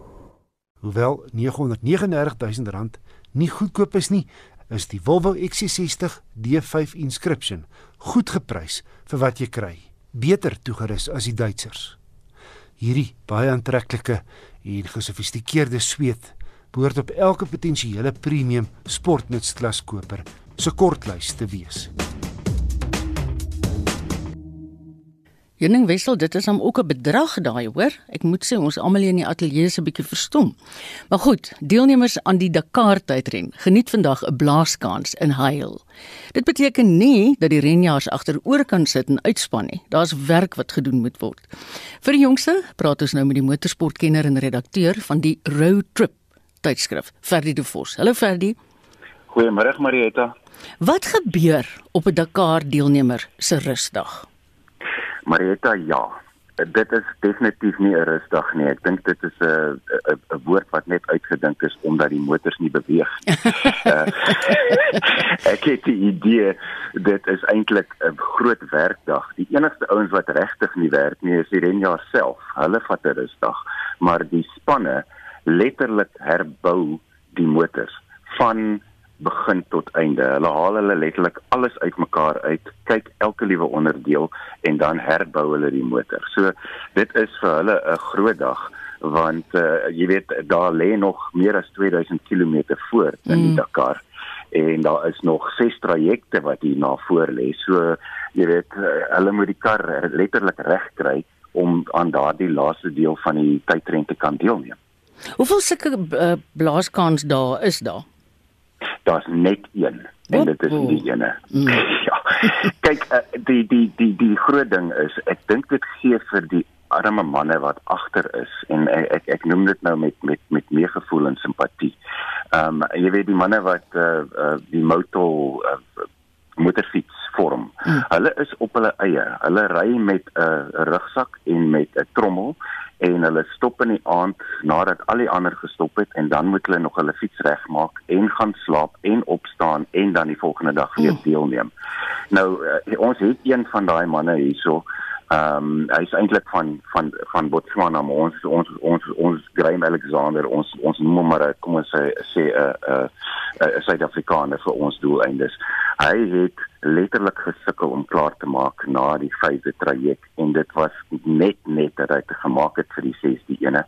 Hoewel R939 000 nie goedkoop is nie, is die Volvo XC60 D5 Inscription goed geprys vir wat jy kry. Beter toegerus as die Duitsers. Hierdie baie aantreklike en gesofistikeerde sweet behoort op elke potensiële premium sportnutklas koper se kortlys te wees. Jenning Wessel, dit is hom ook 'n bedrag daai, hoor. Ek moet sê ons almal hier in die ateljee se 'n bietjie verstom. Maar goed, deelnemers aan die Dakar tydren geniet vandag 'n blaaskans in Heil. Dit beteken nie dat die renjaars agteroor kan sit en uitspan nie. Daar's werk wat gedoen moet word. Vir die jongste praat ons nou met die motorsportkenner en redakteur van die Road Trip tydskrif, Ferdi De Vos. Hallo Ferdi. Goeiemôre Marietta. Wat gebeur op 'n Dakar deelnemer se rusdag? Marietta, ja. Dit is definitief nie 'n rusdag nie. Ek dink dit is 'n 'n woord wat net uitgedink is omdat die motors nie beweeg nie. uh, ek het die idee dit is eintlik 'n groot werkdag. Die enigste ouens wat regtig nie werk nie is die renjaer self. Hulle vat 'n rusdag, maar die spanne letterlik herbou die motors van begin tot einde. Hulle haal hulle letterlik alles uitmekaar uit, kyk elke liewe onderdeel en dan herbou hulle die motor. So dit is vir hulle 'n groot dag want uh, jy weet daar lê nog meer as 2000 km voor in die mm. Dakar en daar is nog 6 trajecte wat hier na voor lê. So jy weet hulle moet die kar letterlik reg kry om aan daardie laaste deel van die tydren te kan deelneem. Hoeveel sulke uh, blaaskans daar is daar? Daar's net een en dit is die ene. Mm. ja. Kyk, uh, die die die die groot ding is, ek dink dit gee vir die arme manne wat agter is en ek ek, ek noem dit nou met met met meer gevoel en simpatie. Ehm um, jy weet die manne wat uh, uh die motor uh, motorfiets vorm. Hmm. Hulle is op hulle eie. Hulle ry met 'n uh, rugsak en met 'n trommel en hulle stop in die aand nadat al die ander gestop het en dan moet hulle nog hulle fiets regmaak en gaan slaap en opstaan en dan die volgende dag weer hmm. deelneem. Nou uh, ons het een van daai manne hierso Ehm um, hy is eintlik van van van Botswana maar ons ons ons ons Graham Alexander ons ons noem hom maar kom ons sê sê 'n uh, 'n 'n uh, Suid-Afrikaner vir ons doeleindes. Hy het letterlik gesukkel om klaar te maak na die vyfde traject en dit was net net dat hy te gemaak het vir die sesde ene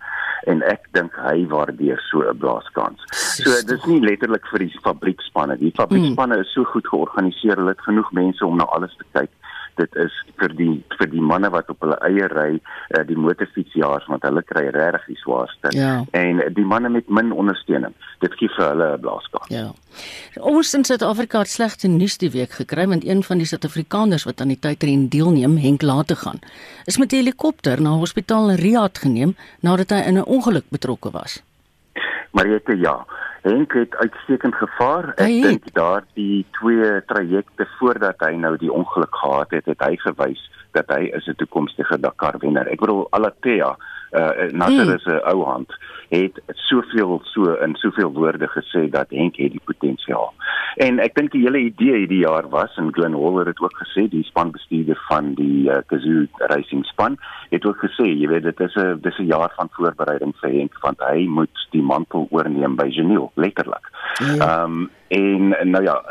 en ek dink hy waardeer so 'n blaaskans. So dis nie letterlik vir die fabriekspanne. Die fabriekspanne mm. is so goed georganiseer, hulle het genoeg mense om na alles te kyk dit is vir die vir die manne wat op hulle eie ry uh, die motorfietsjaars want hulle kry regtig die swaarste ja. en die manne met min ondersteuning dit gee vir hulle 'n blaaskans. Ja. Ons in Suid-Afrika het slegte nuus die week gekry want een van die Suid-Afrikaners wat aan die tydren deelneem, Henk Laat te gaan, is met 'n helikopter na hospitaal in Riyadh geneem nadat hy in 'n ongeluk betrokke was. Mariette ja. Henk het uitstekend gevaar. Ek dink daardie twee trajecte voordat hy nou die ongeluk gehad het, het hy gewys dat hy is 'n toekomstige Dakar wenner. Ek bedoel Alatea uh Nasser mm. is 'n ou hand het soveel so in soveel woorde gesê dat Henk het die potensiaal. En ek dink die hele idee hierdie jaar was en Glenn Hall het ook gesê, die spanbestuurder van die uh, Kazoo Racing span het ook gesê, jy weet dit is 'n dis 'n jaar van voorbereiding vir Henk want hy moet die mantel oorneem by Genil letterlik. Ja. Ehm ja. um, en nou ja,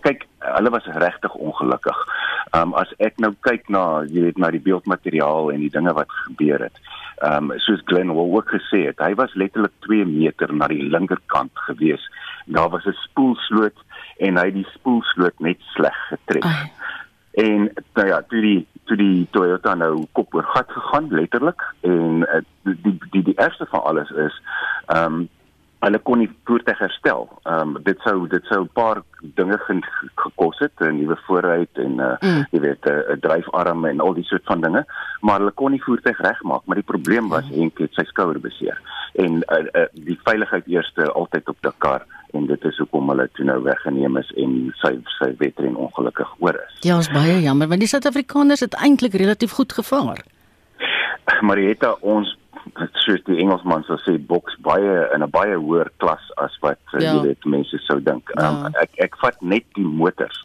kyk, hulle was regtig ongelukkig. Ehm um, as ek nou kyk na jy weet na die beeldmateriaal en die dinge wat gebeur het ehm um, soos Glenn wou ook gesê het, hy was letterlik 2 meter na die linkerkant gewees. Daar was 'n spoelsloot en hy het die spoelsloot net sleg getref. Ai. En nou ja, toe die toe die Toyota nou kop oor gat gegaan letterlik en uh, die die die eerste van alles is ehm um, hulle kon nie voertuig herstel. Ehm um, dit sou dit sou 'n paar dinge gekos het, 'n nuwe voorruit en uh, mm. jy weet 'n dryfarm en al die soort van dinge, maar hulle kon nie voertuig regmaak, maar die probleem was mm. Henk het sy skouer beseer. En uh, uh, die veiligheid eerste altyd op Dakar en dit is hoekom hulle toe nou weggeneem is en sy sy wedren ongelukkig oor is. Ja, is baie jammer want die Suid-Afrikaners het eintlik relatief goed gevaar. Marietta ons soos die Engelsman sou sê boks baie in 'n baie hoër klas as wat eh, ja. jy weet mense sou dink. Ja. Um, ek ek vat net die motors.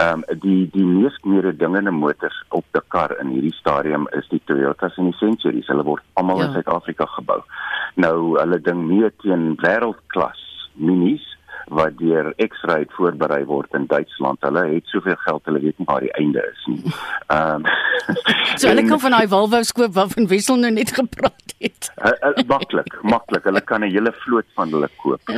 Ehm um, die die mees meer dingende motors op die kar in hierdie stadium is die Toyotas en die Centuries. Hulle word almal ja. in Suid-Afrika gebou. Nou hulle ding nie teen wêreldklas minis wat deur X-Ray voorberei word in Duitsland. Hulle het soveel geld, hulle weet nie waar die einde is nie. Ehm um, So hulle kan van daai Volvo skoop wat van Wissel nou net gepraat het. Maklik, maklik. Hulle kan 'n hele vloot van hulle koop.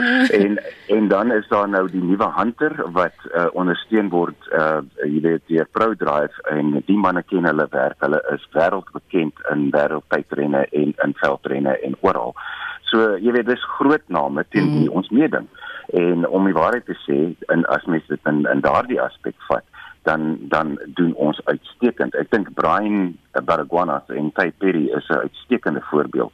En en dan is daar nou die nuwe Hunter wat uh, ondersteun word uh jy weet deur ProDrive en die manne ken hulle werk. Hulle is wêreldbekend in wêreldtydrenne en in veldrenne en oral. So jy weet dis groot name teen mm. ons meeding. En om die waarheid te sê, in as mens dit in in daardie aspek vat, dan dan doen ons uitstekend. Ek dink Brian Baragwanath en Ty Perry is 'n uitstekende voorbeeld.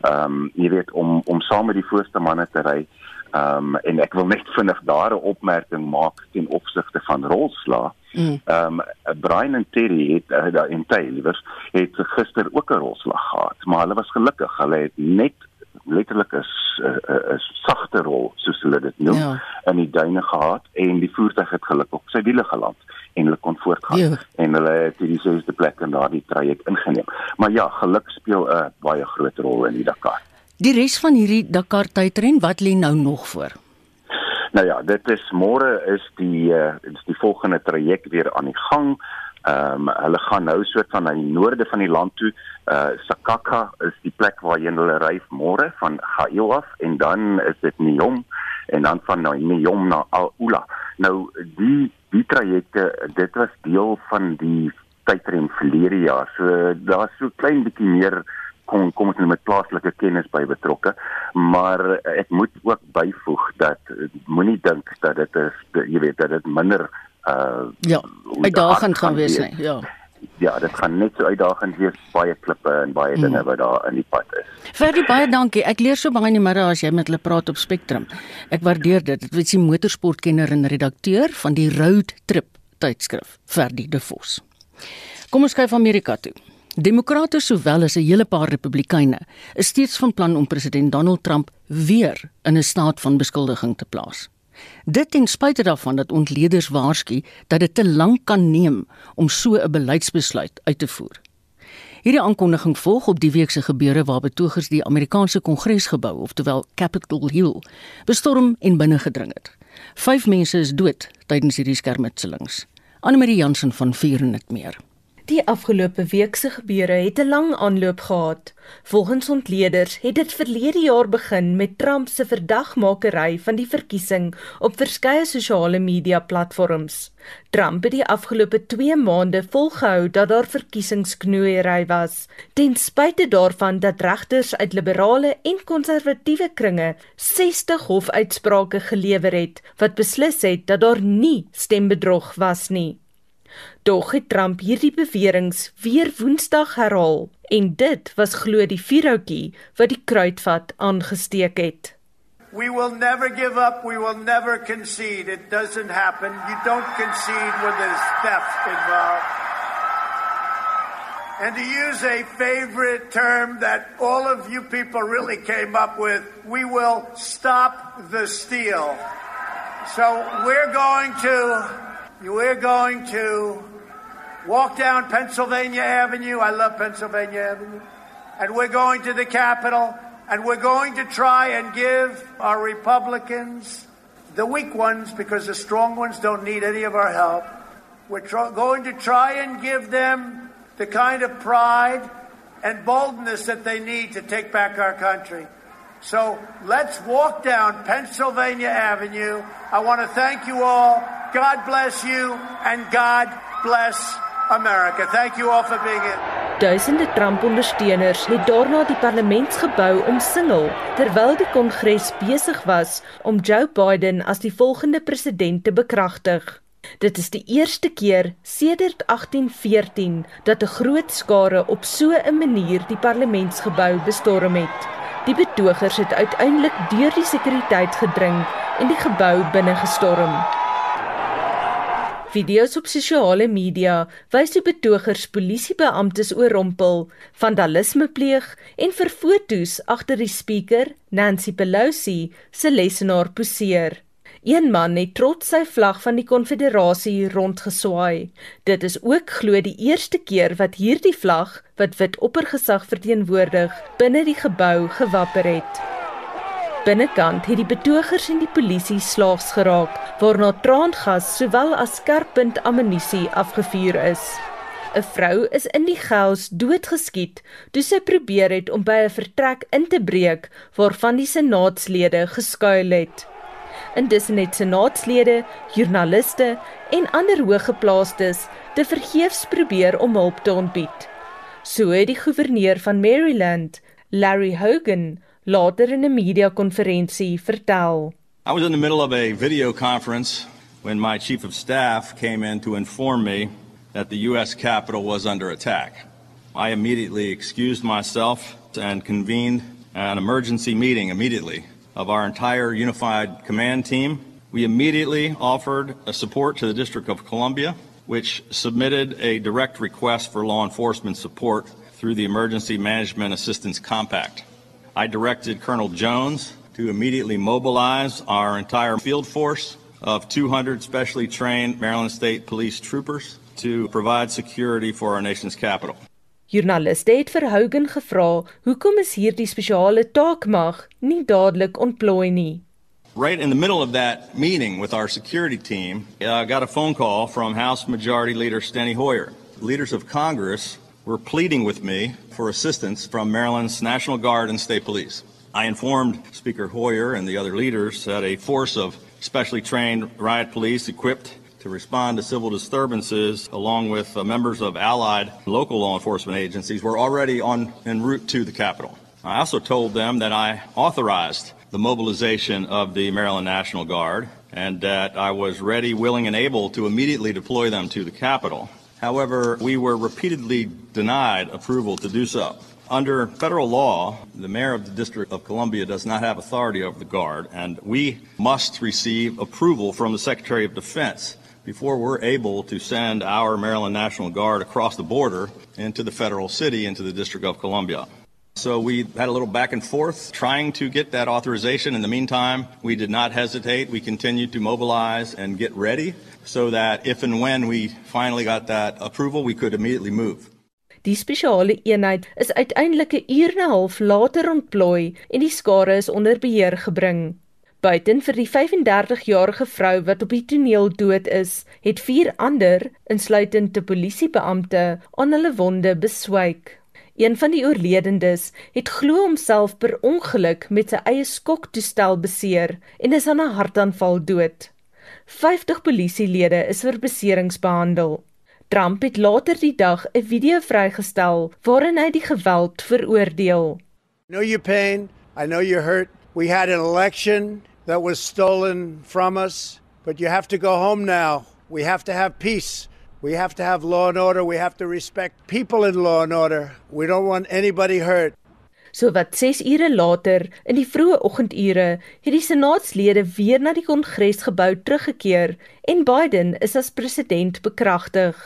Ehm um, jy weet om om saam met die voorste manne te ry. Ehm um, en ek wil net vinnig daar 'n opmerking maak ten opsigte van rolsla. Mm. Ehm um, Brian en Terry het uh, in Ty liewers het gister ook 'n rolslag gehad, maar hulle was gelukkig. Hulle het net letterlik 'n 'n sagte rol soos hulle dit noem ja. in die duine gehad en die voertuig het gelukkig op sy wiele geland en hulle kon voortgaan ja. en hulle het die sesde plek in daardie traject ingeneem. Maar ja, geluk speel 'n baie groot rol in die Dakar. Die res van hierdie Dakar tydren, wat lê nou nog voor? Nou ja, dit is môre is die uh, is die volgende traject weer aan die gang. Ehm um, hulle gaan nou soort van na die noorde van die land toe. Uh Sakaka is die plek waarheen hulle ry môre van Gaio af en dan is dit Neom en dan van Neom na Aula. Nou die die trajecte dit was deel van die tydrem verlede jaar. So daar's so klein bietjie meer kom kom ons nou met plaaslike kennis by betrokke maar ek moet ook byvoeg dat moenie dink dat dit is jy weet dat dit minder uh ja uitdagend gaan wees nie ja ja, dit gaan net so uitdagend wees baie klippe en baie mm. dinge wat daar in die pad is. Verdie baie dankie. Ek leer so baie in die middag as jy met hulle praat op Spectrum. Ek waardeer dit. Dit is die motorsportkenner en redakteur van die Road Trip tydskrif, Verdie De Vos. Kom ons kyk van Amerika toe. Demokrate sowel as 'n hele paar Republikeine is steeds van plan om president Donald Trump weer in 'n staat van beskuldiging te plaas. Dit ten spyte daarvan dat ontleeders waarsku dat dit te lank kan neem om so 'n beleidsbesluit uit te voer. Hierdie aankondiging volg op die week se gebeure waar betogers die Amerikaanse Kongresgebou, oftewel Capitol Hill, bestorm en binnengedring het. 5 mense is dood tydens hierdie skermutselings. Anne Marie Jansen van Vier en dit meer. Die afgelope week se gebeure het 'n lang aanloop gehad. Volgens ontleeders het dit verlede jaar begin met Trump se verdagmakery van die verkiesing op verskeie sosiale media platforms. Trump het die afgelope 2 maande volgehou dat daar verkiesingsknoeiery was, ten spyte daarvan dat regters uit liberale en konservatiewe kringe 60 hofuitsprake gelewer het wat beslis het dat daar nie stembedrog was nie. Dog het Trump hierdie beweringe weer Woensdag herhaal en dit was glo die vuurhoutjie wat die kruitvat aangesteek het. We will never give up, we will never concede. It doesn't happen. You don't concede when there's theft involved. And to use a favorite term that all of you people really came up with, we will stop the steal. So we're going to we're going to walk down Pennsylvania Avenue. I love Pennsylvania Avenue. And we're going to the Capitol and we're going to try and give our Republicans, the weak ones, because the strong ones don't need any of our help, we're tr- going to try and give them the kind of pride and boldness that they need to take back our country. So let's walk down Pennsylvania Avenue. I want to thank you all. God bless you and God bless America. Thank you all for being here. Duisende Trump-ondersteuners het daarna die parlementsgebou omsingel terwyl die Kongres besig was om Joe Biden as die volgende president te bekragtig. Dit is die eerste keer sedert 1814 dat 'n groot skare op so 'n manier die parlementsgebou bestorm het. Die betogers het uiteindelik deur die sekuriteit gedring en die gebou binne gestorm. Video's op sosiale media wys hoe betogers polisiebeamptes oorrompel, vandalisme pleeg en vir foto's agter die spreker, Nancy Pelosi, se lesenaar poseer. Een man het trots sy vlag van die Konfederasie rondgeswaai. Dit is ook glo die eerste keer wat hierdie vlag, wat wit oppergesag verteenwoordig, binne die gebou gewapper het. Binnekant het die betogers en die polisie slaags geraak, waarna traangas sowel as skerppunt ammunisie afgevuur is. 'n Vrou is in die gous doodgeskiet toe sy probeer het om by 'n vertrek in te breek waarvan die senaatslede geskuil het. Intussen het senaatslede, joernaliste en ander hoëgeplaastes te vergeefs probeer om hulp te ontbied. So het die goewerneur van Maryland, Larry Hogan, later in 'n media-konferensie vertel. I was in the middle of a video conference when my chief of staff came in to inform me that the US Capitol was under attack. I immediately excused myself and convened an emergency meeting immediately of our entire unified command team. We immediately offered a support to the District of Columbia, which submitted a direct request for law enforcement support through the Emergency Management Assistance Compact. I directed Colonel Jones to immediately mobilize our entire field force of 200 specially trained Maryland State Police troopers to provide security for our nation's capital. Joernaliste het vir Hogan gevra hoekom is hierdie spesiale taakmag nie dadelik ontplooi nie. Right in the middle of that meeting with our security team, I got a phone call from House Majority Leader Steny Hoyer. Leaders of Congress were pleading with me for assistance from Maryland's National Guard and State Police. I informed Speaker Hoyer and the other leaders that a force of specially trained riot police equipped to respond to civil disturbances, along with uh, members of allied local law enforcement agencies, were already on en route to the Capitol. I also told them that I authorized the mobilization of the Maryland National Guard and that I was ready, willing, and able to immediately deploy them to the Capitol. However, we were repeatedly denied approval to do so. Under federal law, the mayor of the District of Columbia does not have authority over the Guard, and we must receive approval from the Secretary of Defense before we're able to send our Maryland National Guard across the border into the federal city, into the District of Columbia. So we had a little back and forth trying to get that authorization. In the meantime, we did not hesitate. We continued to mobilize and get ready so that if and when we finally got that approval, we could immediately move. Die spesiale eenheid is uiteindelik 'n uur en 'n half later ontplooi en die skare is onder beheer gebring. Buiten vir die 35-jarige vrou wat op die toneel dood is, het vier ander, insluitend 'n polisiebeampte, aan hulle wonde beswyk. Een van die oorledendes het glo homself per ongeluk met sy eie skoktoestel beseer en is aan 'n hartaanval dood. 50 polisielede is vir beserings behandel. Trump het later die dag 'n video vrygestel waarin hy die geweld veroordeel. Know your pain. I know you're hurt. We had an election that was stolen from us, but you have to go home now. We have to have peace. We have to have law and order. We have to respect people in law and order. We don't want anybody hurt. So wat 6 ure later in die vroeë oggendure het die senaatslede weer na die kongresgebou teruggekeer en Biden is as president bekragtig.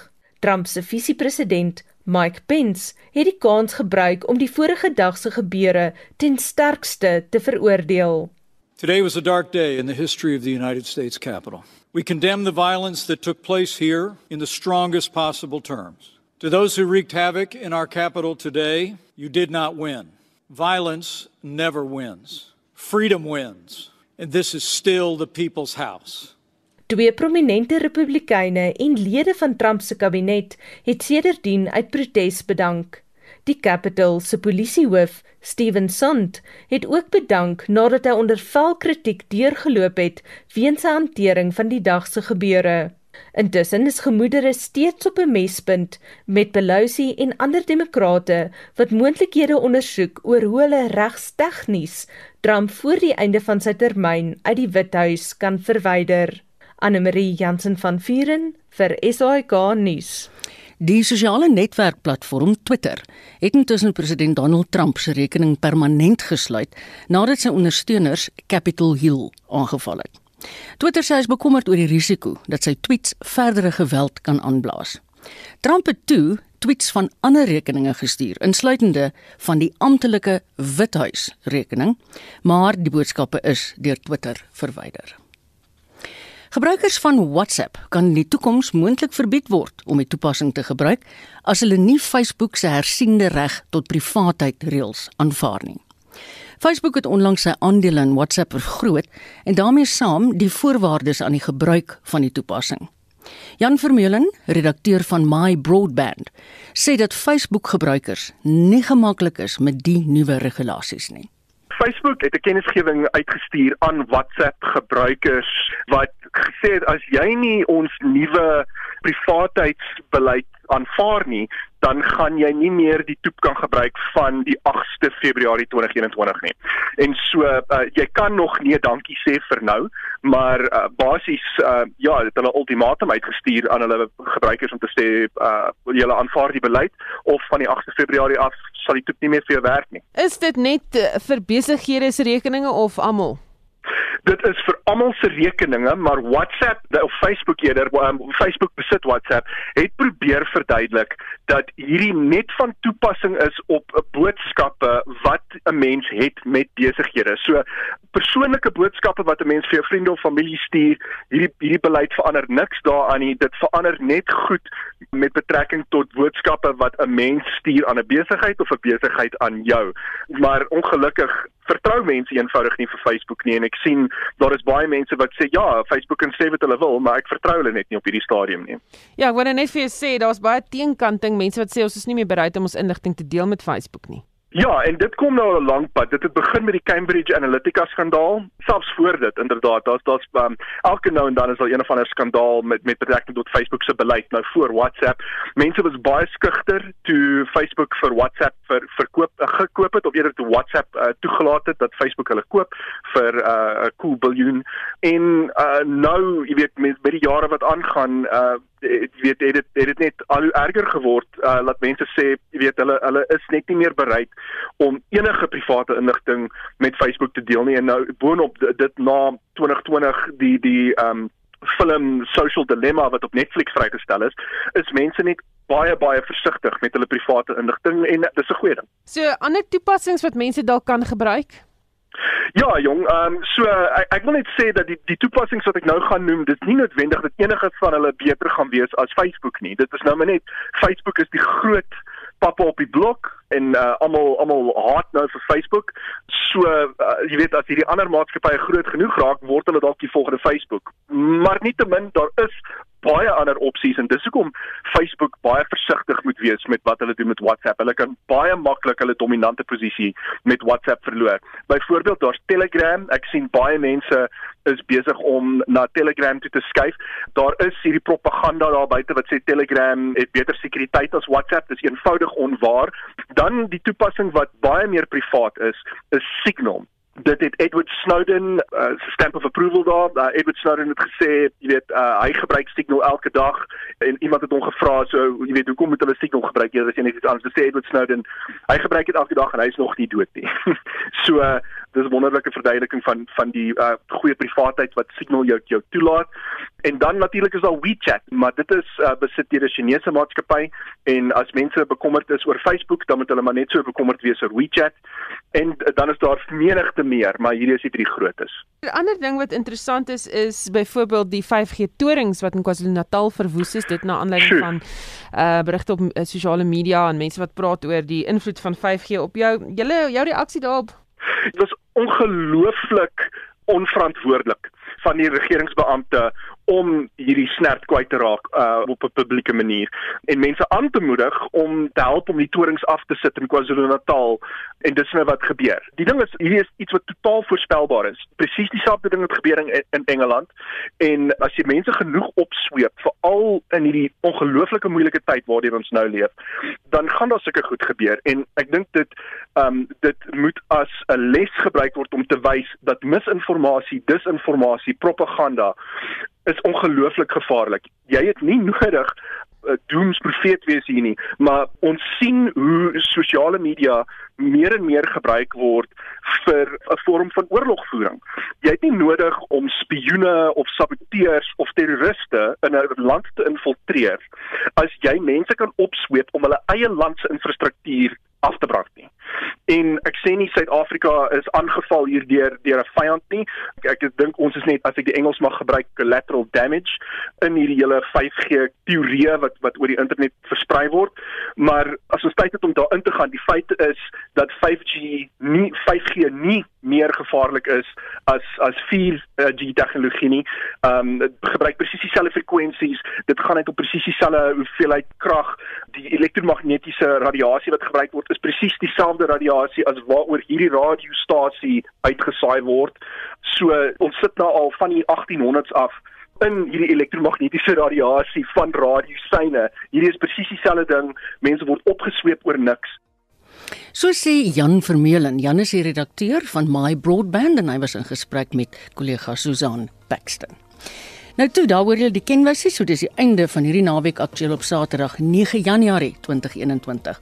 Trump se visiepresident Mike Pence het die kans gebruik om die vorige dag se gebeure ten sterkste te veroordeel. Today was a dark day in the history of the United States Capitol. We condemn the violence that took place here in the strongest possible terms. To those who wreaked havoc in our Capitol today, you did not win. Violence never wins. Freedom wins. And this is still the people's house. Twee prominente Republikeine en lede van Trump se kabinet het sedertdien uit protes bedank. Die Capitol se polisiehoof, Steven Sond, het ook bedank nadat hy onder vel kritiek deurgeloop het weens sy hantering van die dag se gebeure. Intussen is gemoedere steeds op 'n mespunt met Pelosi en ander demokrate wat moontlikhede ondersoek oor hoe hulle regstegnies Trump voor die einde van sy termyn uit die Withuis kan verwyder. Anne Marie Jansen van Vuren vir SAK nuus. Die sosiale netwerkplatform Twitter het intussen president Donald Trump se rekening permanent gesluit nadat sy ondersteuners Capitol Hill aangeval het. Twitter sê hy is bekommerd oor die risiko dat sy tweets verdere geweld kan aanblaas. Trump het toe tweets van ander rekeninge gestuur, insluitende van die amptelike Withuis rekening, maar die boodskappe is deur Twitter verwyder. Gebruikers van WhatsApp kan in die toekoms moontlik verbied word om die toepassing te gebruik as hulle nie Facebook se hersiende reg tot privaatheid reëls aanvaar nie. Facebook het onlangs sy aandele in WhatsApp vergroot en daarmee saam die voorwaardes aan die gebruik van die toepassing. Jan Vermeulen, redakteur van My Broadband, sê dat Facebook gebruikers nie gemaklik is met die nuwe regulasies nie. Facebook het 'n kennisgewing uitgestuur aan WhatsApp gebruikers wat gesê het as jy nie ons nuwe privaatheidsbeleid aanvaar nie, dan gaan jy nie meer die toep kan gebruik van die 8ste Februarie 2021 nie. En so uh, jy kan nog nee dankie sê vir nou, maar uh, basies uh, ja, het hulle ultimatum uitgestuur aan hulle gebruikers om te sê uh, julle aanvaar die beleid of van die 8ste Februarie af sal die toep nie meer vir jou werk nie. Is dit net vir besighede se rekeninge of almal? Dit is vir almal se rekeninge, maar WhatsApp of Facebook eerder, um, Facebook besit WhatsApp, het probeer verduidelik dat hierdie net van toepassing is op boodskappe wat 'n mens het met besighede. So persoonlike boodskappe wat 'n mens vir jou vriende of familie stuur, hierdie hierdie beleid verander niks daaraan nie. Dit verander net goed met betrekking tot boodskappe wat 'n mens stuur aan 'n besigheid of 'n besigheid aan jou. Maar ongelukkig vertrou mense eenvoudig nie vir Facebook nie en ek sien daar is baie mense wat sê ja, Facebook kan sê wat hulle wil, maar ek vertrou hulle net nie op hierdie stadium nie. Ja, ek wil net vir jou sê daar's baie teenkanting mense wat sê ons is nie meer bereid om ons inligting te deel met Facebook nie. Ja, en dit kom nou 'n lang pad. Dit het begin met die Cambridge Analytica skandaal. Selfs voor dit, inderdaad, daar's daar's um, elke nou en dan is daar een of ander skandaal met met betrekking tot Facebook se beleid nou voor WhatsApp. Mense was baie skugter toe Facebook vir WhatsApp vir verkoop uh, gekoop het of eerder toe WhatsApp uh, toegelaat het dat Facebook hulle koop vir 'n uh, cool biljoen. En uh, nou, jy weet, met, met die jare wat aangaan, uh, jy weet het dit het dit net al hoe erger geword uh, laat mense sê jy weet hulle hulle is net nie meer bereid om enige private inligting met Facebook te deel nie en nou boonop dit na 2020 die die um film Social Dilemma wat op Netflix vrygestel is is mense net baie baie versigtig met hulle private inligting en dis 'n goeie ding. So ander toepassings wat mense dalk kan gebruik Ja, jong, ehm um, so ek, ek wil net sê dat die die toepassings wat ek nou gaan noem, dit is nie noodwendig dat enige van hulle beter gaan wees as Facebook nie. Dit is nou maar net Facebook is die groot pappa op die blok en uh, almal almal haat nou vir Facebook. So uh, jy weet as hierdie ander maatskappye groot genoeg raak, word hulle dalk die volgende Facebook. Maar nietemin daar is baie ander opsies en dis hoekom Facebook baie versigtig moet wees met wat hulle doen met WhatsApp. Hulle kan baie maklik hulle dominante posisie met WhatsApp verloor. Byvoorbeeld daar's Telegram. Ek sien baie mense is besig om na Telegram toe te skuif. Daar is hierdie propaganda daar buite wat sê Telegram het beter sekuriteit as WhatsApp. Dis eenvoudig onwaar. Dan die toepassing wat baie meer privaat is, is Signal dit het Edward Snowden uh, stamp of approval daar. Uh, Edward Snowden het gesê, jy weet, uh, hy gebruik Signal elke dag en iemand het hom gevra so, jy weet, hoekom moet hulle Signal gebruik? Jy weet, as jy net iets anders sê Edward Snowden, hy gebruik dit elke dag en hy is nog nie dood nie. so uh, dis 'n wonderlike verduideliking van van die uh, goeie privaatheid wat Signal jou jou toelaat. En dan natuurlik is daar WeChat, maar dit is uh, besit deur 'n Chinese maatskappy en as mense bekommerd is oor Facebook, dan moet hulle maar net so bekommerd wees oor WeChat. En uh, dan is daar menigte meer, maar hierdie is die drie grootes. 'n Ander ding wat interessant is is byvoorbeeld die 5G torings wat in KwaZulu-Natal verwoes is, dit na aanleiding sure. van uh berigte op uh, sosiale media en mense wat praat oor die invloed van 5G op jou. Julle jou reaksie daarop? Dit was ongelooflik onverantwoordelik van die regeringsbeampte om hierdie snert kwyt te raak uh, op 'n publieke manier en mense aan te moedig om te help om die torings af te sit in KwaZulu-Natal en dis nou wat gebeur. Die ding is hierdie is iets wat totaal voorspelbaar is. Presies dieselfde ding het gebeur in, in Engeland en as jy mense genoeg opsweep veral in hierdie ongelooflike moeilike tyd waarin ons nou leef, dan gaan daar sulke goed gebeur en ek dink dit um dit moet as 'n les gebruik word om te wys dat misinformasie, disinformasie, propaganda is ongelooflik gevaarlik. Jy het nie nodig 'n uh, doomsprofeet wees hier nie, maar ons sien hoe sosiale media meer en meer gebruik word vir 'n vorm van oorlogvoering. Jy het nie nodig om spioene of saboteurs of terroriste in 'n land te infiltreer as jy mense kan opsweep om hulle eie land se infrastruktuur af te brand nie. En ek sê nie Suid-Afrika is aangeval hier deur deur 'n vyand nie. Ek, ek dink ons is net as ek die Engels mag gebruik collateral damage in hierdie hele 5G teorie wat wat oor die internet versprei word. Maar as ons tyd het om daarin te gaan, die feit is dat 5G nie 5G nie meer gevaarlik is as as 4G tegnologie nie. Ehm um, dit gebruik presies dieselfde frekwensies. Dit gaan net op presies dieselfde hoeveelheid krag. Die elektromagnetiese radiasie wat gebruik word is presies dieselfde radiasie as waaroor hierdie radiostasie uitgesaai word. So ons sit nou al van die 1800s af in hierdie elektromagnetiese radiasie van radiosyne. Hierdie is presies dieselfde ding. Mense word opgesweep oor niks. So sê Jan Vermeulen, Jan is die redakteur van My Broadband en hy was in gesprek met kollega Susan Paxton. Nou toe, daaroor jy die kenwysie, so dis die einde van hierdie naweek aktueel op Saterdag 9 Januarie 2021.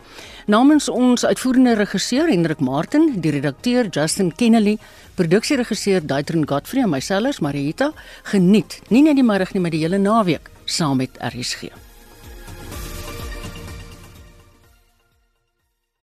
Namens ons uitvoerende regisseur Hendrik Martin, die redakteur Justin Kennedy, produksieregisseur Daitrin Godfrey en myself Marita, geniet nie net die middag nie, maar die hele naweek saam met RSG.